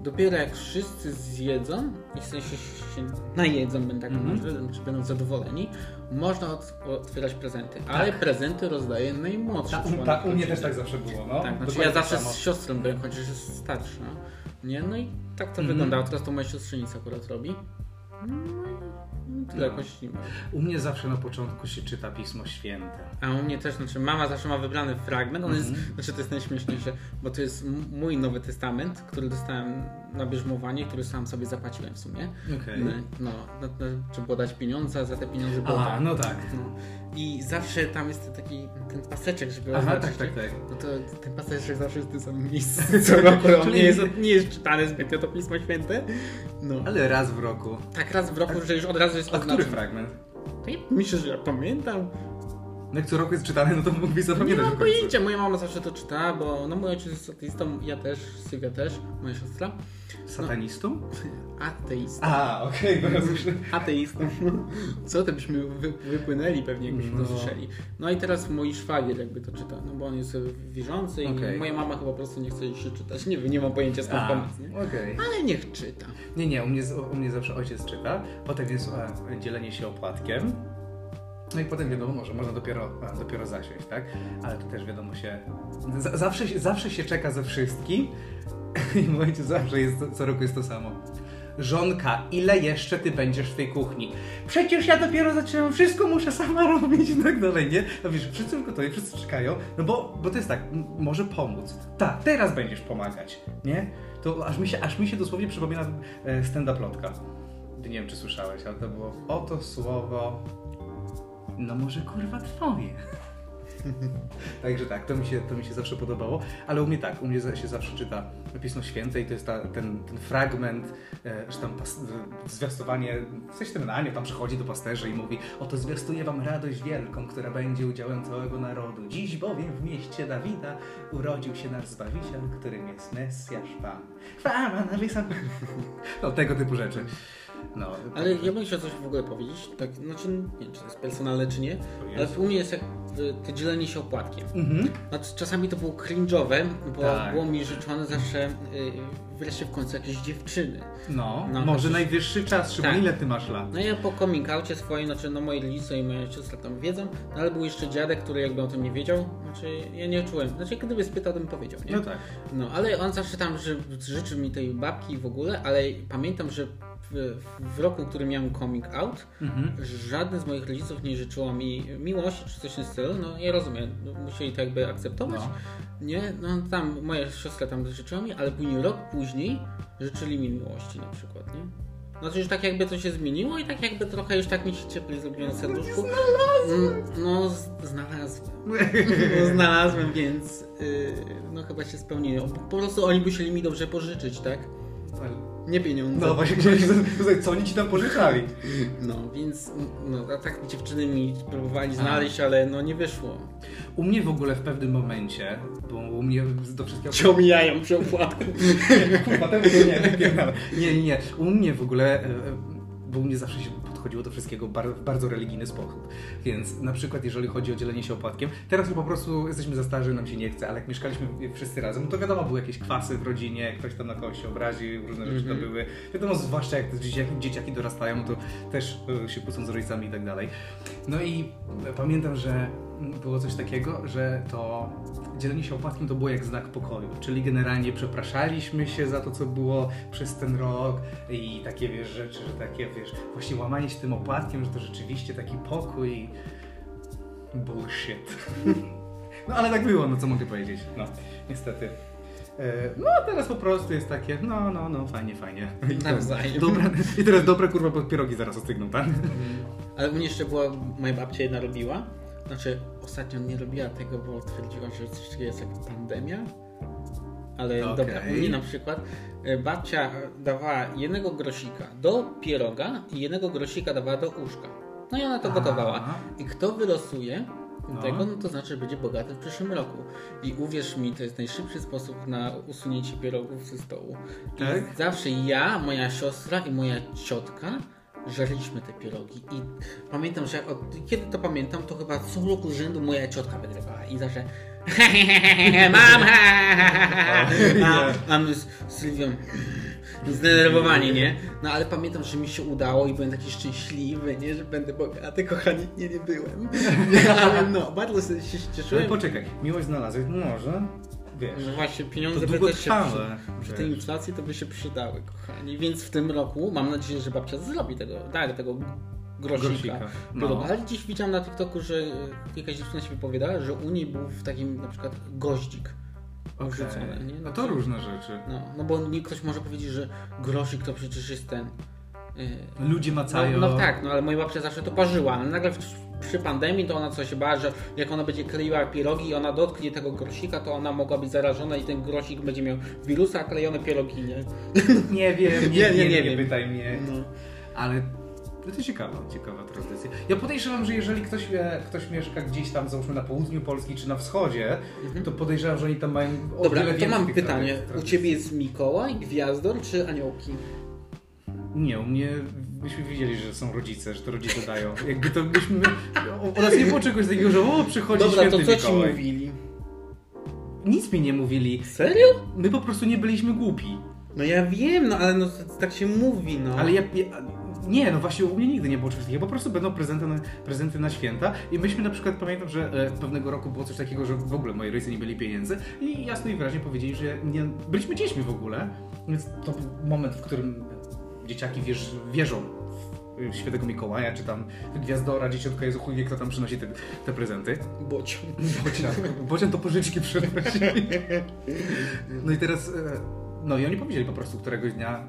Dopiero jak wszyscy zjedzą, i w sensie się najedzą, będę tak mm czy będą zadowoleni, można ot- otwierać prezenty. Ale prezenty rozdaje najmłodszy Ta, członek u, mnie też tak zawsze było, no. Tak, znaczy ja tak zawsze samo. z siostrą byłem, chociaż jest starsza. Nie, no i tak to Mhm. wyglądało. Teraz to moja siostrzenica akurat robi. No i tyle No. jakoś nie ma. U mnie zawsze na początku się czyta Pismo Święte. A u mnie też, znaczy mama zawsze ma wybrany fragment, on Mhm. jest, znaczy to jest najśmieszniejsze, bo to jest mój Nowy Testament, który dostałem na bierzmowanie, który sam sobie zapłaciłem w sumie. Okej. No, no, no, no, trzeba było dać pieniądze, a za te pieniądze było A, tak. no tak. No. I zawsze tam jest ten taki, ten paseczek, żeby Aha, oznaczyć, tak, tak, tak. No to ten paseczek zawsze jest w tym samym miejscu co roku, on nie jest, nie jest czytany zbytnio to Pismo Święte. No. Ale raz w roku. Tak raz w roku, że już od razu jest A który fragment? To ja myślę, że ja pamiętam. No jak co roku jest czytany, no to mógłbyś Nie zapamiętać mam w końcu. pojęcia, moja mama zawsze to czytała, bo no mój ojciec jest ateistą, ja też, Sylwia też, moja siostra. Satanistą? Ateistą. A, okej, bo ja słyszę. Ateistą. Co to byśmy wy, wypłynęli pewnie, jakbyśmy No. to słyszeli. No i teraz mój szwagier jakby to czyta, no bo on jest wierzący i Okej. moja mama chyba po prostu nie chce się czytać. Nie wiem, nie mam pojęcia skąd pomysł, nie? okej. Ale niech czyta. Nie, nie, u mnie, u mnie zawsze ojciec czyta, potem jest e, dzielenie się opłatkiem. No i potem wiadomo, że można dopiero, dopiero zasiąść, tak? Ale to też wiadomo się. z- Zawsze, zawsze się czeka ze wszystkim i ojciec zawsze jest, co roku jest to samo. Żonka, ile jeszcze ty będziesz w tej kuchni? Przecież ja dopiero zaczynam, wszystko muszę sama robić i tak dalej, nie? No wiesz, wszyscy już gotowi, wszyscy czekają, no bo, bo to jest tak, może pomóc. Tak, teraz będziesz pomagać, nie? To aż mi się, aż mi się dosłownie przypomina e, stand-up lotka. Ty nie wiem, czy słyszałeś, ale to było oto słowo, no może kurwa twoje. Także tak, to mi, się, to mi się zawsze podobało, ale u mnie tak, u mnie się zawsze czyta Pismo Święte i to jest ta, ten, ten fragment, e, że tam pas, zwiastowanie, coś tym na nie, tam przychodzi do pasterzy i mówi oto zwiastuję wam radość wielką, która będzie udziałem całego narodu. Dziś bowiem w mieście Dawida urodził się nasz Zbawiciel, którym jest Mesjasz Pan. Chwała na. No, tego typu rzeczy. No, Ale ja bym chciał coś w ogóle powiedzieć, tak, znaczy nie wiem, czy to jest personalne, czy nie, ale u mnie jest jak y, to dzielenie się opłatkiem. Mhm. Znaczy, czasami to było cringe'owe, bo Tak. było mi życzone zawsze y, wreszcie w końcu jakieś dziewczyny. No, No, może znaczy- najwyższy czas, Szymon, Tak. ile ty masz lat? No ja po coming outie swoim, znaczy no moi rodzice i moja siostra tam wiedzą, no ale był jeszcze dziadek, który jakby o tym nie wiedział, znaczy ja nie czułem, znaczy gdyby spytał, to bym powiedział, nie? No tak. No, ale on zawsze tam ży, życzył mi tej babki w ogóle, ale pamiętam, że w, w roku, w którym miałem coming out, Mhm. żaden z moich rodziców nie życzyło mi miłości czy coś w tym stylu. No ja rozumiem, no, musieli to jakby akceptować. No. Nie, no tam moja siostra tam życzyła mi, ale później rok później życzyli mi miłości na przykład, nie? Znaczy już tak jakby to się zmieniło i tak jakby trochę już tak mi się cieplej zrobiło na serduszku. Mm, No, z- znalazłem. No, znalazłem, więc yy, no chyba się spełniło. Po, po prostu oni musieli mi dobrze pożyczyć, tak? Nie pieniądze. No właśnie co oni ci tam pożyczali? No, więc no, a tak dziewczyny mi próbowali znaleźć, ale no nie wyszło. U mnie w ogóle w pewnym momencie, bo u mnie do wszystkiego... Cię omijają przy opłatku. Kurwa, temu to nie, nie, nie, nie. U mnie w ogóle, e, e, bo u mnie zawsze się podchodziło do wszystkiego bar w bardzo religijny sposób. Więc na przykład jeżeli chodzi o dzielenie się opłatkiem, teraz już po prostu jesteśmy za starzy, nam się nie chce, ale jak mieszkaliśmy wszyscy razem, no to wiadomo, były jakieś kwasy w rodzinie, ktoś tam na kogoś się obrazi, różne rzeczy Mhm. to były. Wiadomo, zwłaszcza jak dzieciaki, dzieciaki dorastają, to też e, się kłócą z rodzicami i tak dalej. No i pamiętam, że było coś takiego, że to dzielenie się opłatkiem to było jak znak pokoju, czyli generalnie przepraszaliśmy się za to, co było przez ten rok i takie, wiesz, rzeczy, że takie, wiesz, właśnie łamanie się tym opłatkiem, że to rzeczywiście taki pokój bullshit. No ale tak było, no co mogę powiedzieć, no, niestety. E, No a teraz po prostu jest takie, no, no, no, fajnie, fajnie. I Nawzajem. Dobra, I teraz dobre kurwa, bo pierogi zaraz ostygną, tak? Ale u mnie jeszcze była, moja babcia jedna robiła. Znaczy, ostatnio nie robiła tego, bo twierdziła, że coś takiego jest jak pandemia. Ale Okej. dobra, u mnie na przykład e, babcia dawała jednego grosika do pieroga i jednego grosika dawała do uszka. No i ona to gotowała. I kto wylosuje No. tego, no to znaczy, że będzie bogaty w przyszłym roku. I uwierz mi, to jest najszybszy sposób na usunięcie pierogów ze stołu. I Tak? zawsze ja, moja siostra i moja ciotka żarliśmy te pierogi. I pamiętam, że od kiedy to pamiętam, to chyba co roku z rzędu moja ciotka wygrywała. I zawsze mam, a, a my z Sylwią zdenerwowani, nie? No ale pamiętam, że mi się udało i byłem taki szczęśliwy, nie? Że będę bogaty, kochani, nie, nie byłem. Ale no, bardzo się Ale cieszyłem. poczekaj, miłość znalazłeś, może, wiesz, Że właśnie pieniądze by też się przy, przy tej inflacji to by się przydały, kochani. Więc w tym roku mam nadzieję, że babcia zrobi tego, tak, tego grosika. Grosika, no. No. Ale dziś widziałem na TikToku, że jakaś dziewczyna się wypowiadała, że u niej był w takim na przykład goździk wrzucony, nie? No to różne rzeczy. No, no bo nie, ktoś może powiedzieć, że grosik to przecież jest ten... Yy, Ludzie macają. no, no tak, no ale moja babcia zawsze to parzyła. Ale nagle w, przy pandemii to ona coś bała, że jak ona będzie kleiła pierogi i ona dotknie tego grosika, to ona mogła być zarażona i ten grosik będzie miał wirusa, a klejone pierogi nie. Nie wiem, nie, Nie, nie, nie, nie, pytaj mnie. No. Ale to ciekawa, ciekawa tradycja. Ja podejrzewam, że jeżeli ktoś, e, ktoś mieszka gdzieś tam, załóżmy na południu Polski czy na wschodzie, to podejrzewam, że oni tam mają o Dobra, wiele to mam pytanie. trady- U tradycji. ciebie jest Mikołaj, Gwiazdor czy Aniołki? Nie, u mnie byśmy widzieli, że są rodzice, że to rodzice dają. Jakby to byśmy... O, o nas nie było czegoś takiego, że o, przychodzi Dobra, święty to co ci Mikołaj. mówili? Nic mi nie mówili. Serio? My po prostu nie byliśmy głupi. No ja wiem, no ale no, tak się mówi, no. Ale ja, ja... Nie, no właśnie u mnie nigdy nie było czegoś takiego. Po prostu będą prezenty na, prezenty na święta i myśmy na przykład, pamiętam, że e, pewnego roku było coś takiego, że w ogóle moi rodzice nie mieli pieniędzy i jasno i wyraźnie powiedzieli, że nie, byliśmy dziećmi w ogóle, więc to był moment, w którym dzieciaki wierz, wierzą w Świętego Mikołaja, czy tam Gwiazdora, Dzieciątka Jezu, chuj wie kto tam przynosi te, te prezenty. Bociu. Bocian, Bocian to pożyczki przynosi. No i teraz, e, no i oni powiedzieli po prostu któregoś dnia,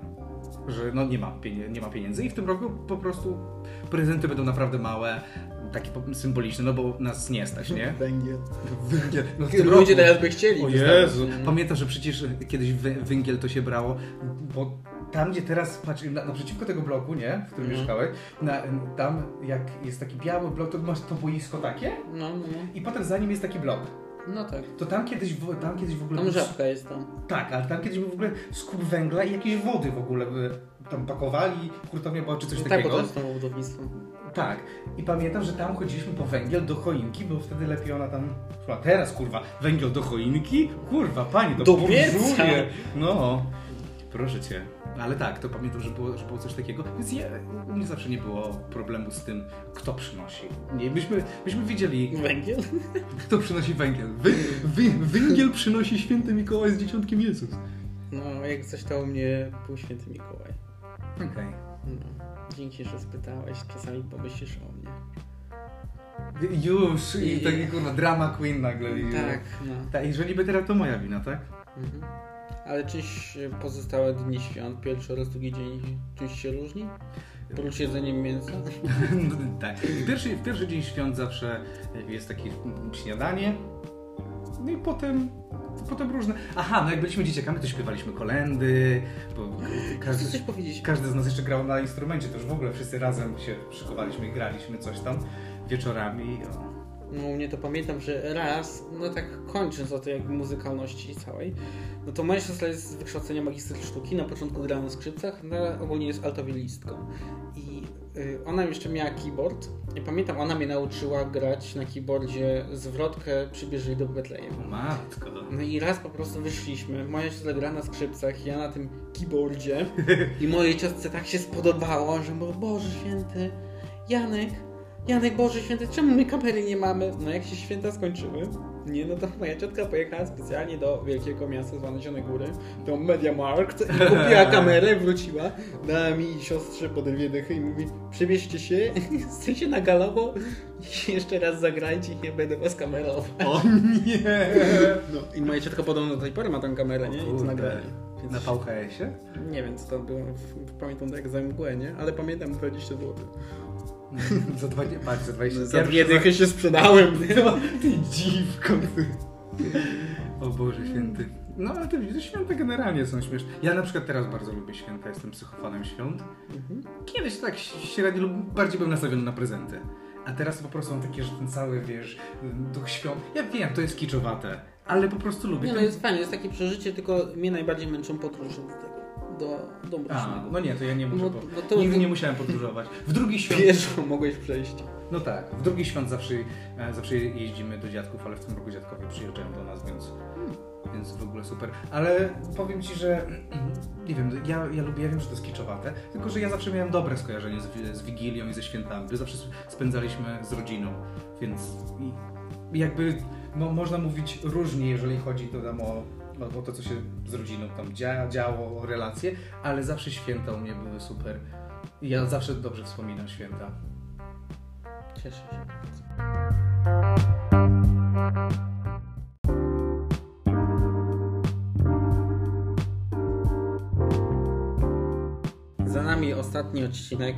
że no nie ma, pienie- nie ma pieniędzy i w tym roku po prostu prezenty będą naprawdę małe, takie symboliczne, no bo nas nie stać, nie? Węgiel. Węgiel. No w tym Ludzie roku- teraz by chcieli. O. Jezu, Mm. pamiętam, że przecież kiedyś wę- węgiel to się brało, bo tam gdzie teraz, patrz, na, naprzeciwko tego bloku, nie, w którym Mhm. mieszkałeś, na, tam jak jest taki biały blok, to masz to boisko takie No, no, no. i potem za nim jest taki blok. No tak. To tam kiedyś, tam kiedyś w ogóle... Tam żabka jest tam. Tak, ale tam kiedyś był w ogóle skup węgla i jakieś wody w ogóle by tam pakowali, hurtownia była czy coś No tak, bo takiego. to jest budownictwo. Tak. I pamiętam, że tam chodziliśmy po węgiel do choinki, bo wtedy lepiej ona tam szła. Teraz kurwa, węgiel do choinki? Kurwa, pani, to Do pieca. burżuje. No. Proszę cię. Ale tak, to pamiętam, że było, że było coś takiego. Więc ja, u mnie zawsze nie było problemu z tym, kto przynosi. Nie, myśmy, myśmy wiedzieli, Węgiel? kto przynosi węgiel. Wy, wy, węgiel przynosi święty Mikołaj z dzieciątkiem Jezus. No, jak coś to u mnie był święty Mikołaj. Okej. No. Dzięki, że spytałeś. Czasami pomyślisz o mnie. Już i I- taki kurwa drama queen nagle. i- Tak, no. Tak, jeżeli by teraz to moja wina, tak? Mhm. Ale czyś pozostałe dni świąt, pierwszy oraz drugi dzień, czyś się różni? Prócz jedzeniem mięsa? tak. W pierwszy, w pierwszy dzień świąt zawsze jest takie śniadanie. No i potem, potem różne. Aha, no jak byliśmy dzieciakami, to śpiewaliśmy kolendy, bo Chcesz coś każdy, powiedzieć? każdy z nas jeszcze grał na instrumencie, to już w ogóle wszyscy razem się szykowaliśmy i graliśmy coś tam wieczorami. O. No u mnie to pamiętam, że raz, no tak kończąc o tej jakby muzykalności całej, no to moja siostra jest z wykształcenia magister sztuki, na początku grała na skrzypcach, no ogólnie jest altowilistką. I y, ona jeszcze miała keyboard i pamiętam, ona mnie nauczyła grać na keyboardzie zwrotkę Przybierzej do Betlejem. Matko. No i raz po prostu wyszliśmy, moja siostra gra na skrzypcach, ja na tym keyboardzie i mojej ciostce tak się spodobało, że mówię, Boże Święty, Janek, Janek Boże Święty, czemu my kamery nie mamy? No jak się święta skończyły, nie, no to moja ciotka pojechała specjalnie do wielkiego miasta zwane Zielone Góry, do Mediamarkt i kupiła kamerę, wróciła, dała mi i siostrze po dwie dychy i mówi, przebierzcie się, jesteście na galowo i jeszcze raz zagrajcie i nie będę was kamerował. O nie! No i moja ciotka podobno do tej pory ma tę kamerę, nie? I to. Więc Na VHS-ie? Nie wiem, co to było. Pamiętam tak za mgłę, nie? Ale pamiętam 20 zł. Za 20, patrz, za 20. Za dwie dychy się sprzedałem? No, ty dziwko, ty. O Boże święty. No ale te, te święta generalnie są śmieszne. Ja na przykład teraz bardzo lubię święta, jestem psychofanem świąt. Mhm. Kiedyś tak średnio lub bardziej byłem nastawiony na prezenty. A teraz po prostu mam takie, że ten cały, wiesz, duch świąt. Ja wiem, to jest kiczowate, ale po prostu lubię. Nie, no ten- jest fajnie, jest takie przeżycie, tylko mnie najbardziej męczą podróże do. Do A, no nie, to ja nie muszę. No, no to- Nigdy to- nie musiałem podróżować. W drugi świąt. Pieszo mogłeś przejść. No tak, w drugi świąt zawsze, e, zawsze jeździmy do dziadków, ale w tym roku dziadkowie przyjeżdżają do nas, więc, więc w ogóle super. Ale powiem Ci, że nie wiem, ja, ja lubię, ja wiem, że to jest kiczowate, tylko że ja zawsze miałem dobre skojarzenie z, z Wigilią i ze świętami, bo zawsze spędzaliśmy z rodziną, więc jakby no, można mówić różnie, jeżeli chodzi to tam o, o, to, co się z rodziną tam dzia, działo, relacje, ale zawsze święta u mnie były super. Ja zawsze dobrze wspominam święta. Cieszę się. Za nami ostatni odcinek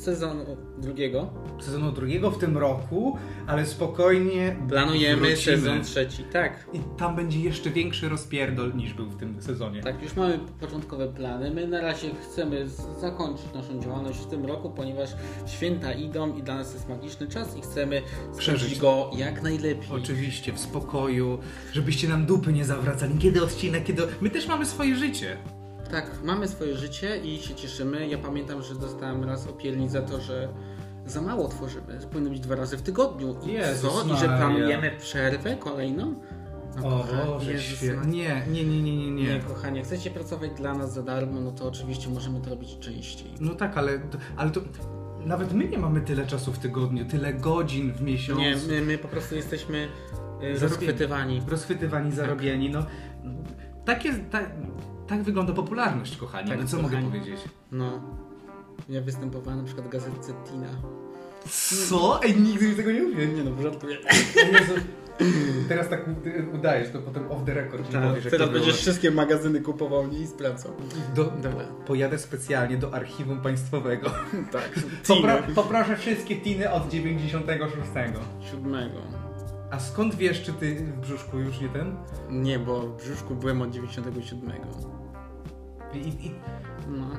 sezonu drugiego. sezonu drugiego w tym roku, ale spokojnie Planujemy wrócimy. sezon trzeci. Tak, I tam będzie jeszcze większy rozpierdol niż był w tym sezonie. tak, już mamy początkowe plany. My na razie chcemy zakończyć naszą działalność w tym roku, ponieważ święta idą i dla nas jest magiczny czas i chcemy Przeżyć. przeżyć go jak najlepiej. Oczywiście, w spokoju, żebyście nam dupy nie zawracali. Kiedy odcinek, kiedy... My też mamy swoje życie. Tak, mamy swoje życie i się cieszymy. Ja pamiętam, że dostałem raz opiernicz za to, że za mało tworzymy. Powinno być dwa razy w tygodniu. I Jezus co? I że planujemy przerwę kolejną? No, O kochanie, Boże. Nie, nie, nie, nie, nie, Nie, nie. kochanie, chcecie pracować dla nas za darmo, no to oczywiście możemy to robić częściej. No tak, ale, ale to... Nawet my nie mamy tyle czasu w tygodniu, tyle godzin w miesiącu. Nie, my, my po prostu jesteśmy y, rozchwytywani. Rozchwytywani, zarobieni, no... Tak jest, tak, tak wygląda popularność, kochani. Tak, no co kochani. mogę powiedzieć? No. Ja występowałem na przykład w gazetce Tina. Co? Ej, nigdy mi tego nie mówię. Nie no, żartuję. Jezu, teraz tak udajesz, to potem off the record mi powiesz, teraz to było. będziesz wszystkie magazyny kupował nie i sprawdzał. Do, Dobra. pojadę specjalnie do archiwum państwowego. Tak. Popra poproszę wszystkie tiny od 96. Siódmego. A skąd wiesz, czy ty w brzuszku już nie ten? Nie, bo w brzuszku byłem od 97. I, i, No.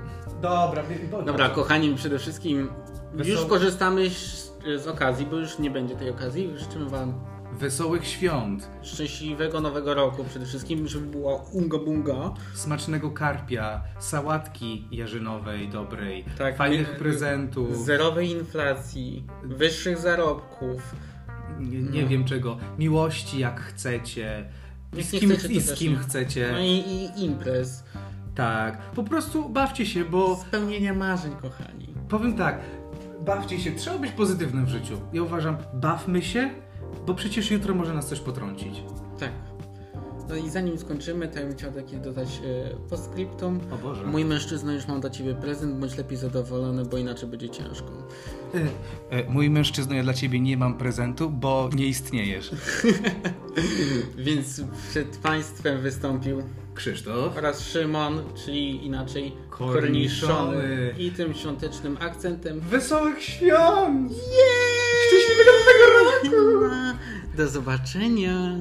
dobra, bo, Dobra, kochani, przede wszystkim Wesoł- już korzystamy z, z okazji, bo już nie będzie tej okazji. Życzymy Wam Wesołych świąt, szczęśliwego nowego roku przede wszystkim, żeby była unga bunga. smacznego karpia, sałatki jarzynowej dobrej, Tak, fajnych prezentów, Zerowej inflacji, wyższych zarobków. nie, nie No. wiem czego, miłości jak chcecie, i z kim, chcecie, i z kim chcecie. No i, i imprez. Tak, po prostu bawcie się, bo Spełnienia marzeń, kochani. powiem tak, bawcie się, trzeba być pozytywnym w życiu. Ja uważam, bawmy się, bo przecież jutro może nas coś potrącić. Tak. No i zanim skończymy, to ja bym chciał takie dodać e, postscriptum. O Boże. Mój mężczyzna już mam dla ciebie prezent, bądź lepiej zadowolony, bo inaczej będzie ciężko. E, e, Mój mężczyzno, ja dla ciebie nie mam prezentu, bo nie istniejesz. Więc przed państwem wystąpił Krzysztof. oraz Szymon, czyli inaczej Korniszony. I tym świątecznym akcentem Wesołych świąt! Jej! Szczęśliwego nowego roku! Do zobaczenia!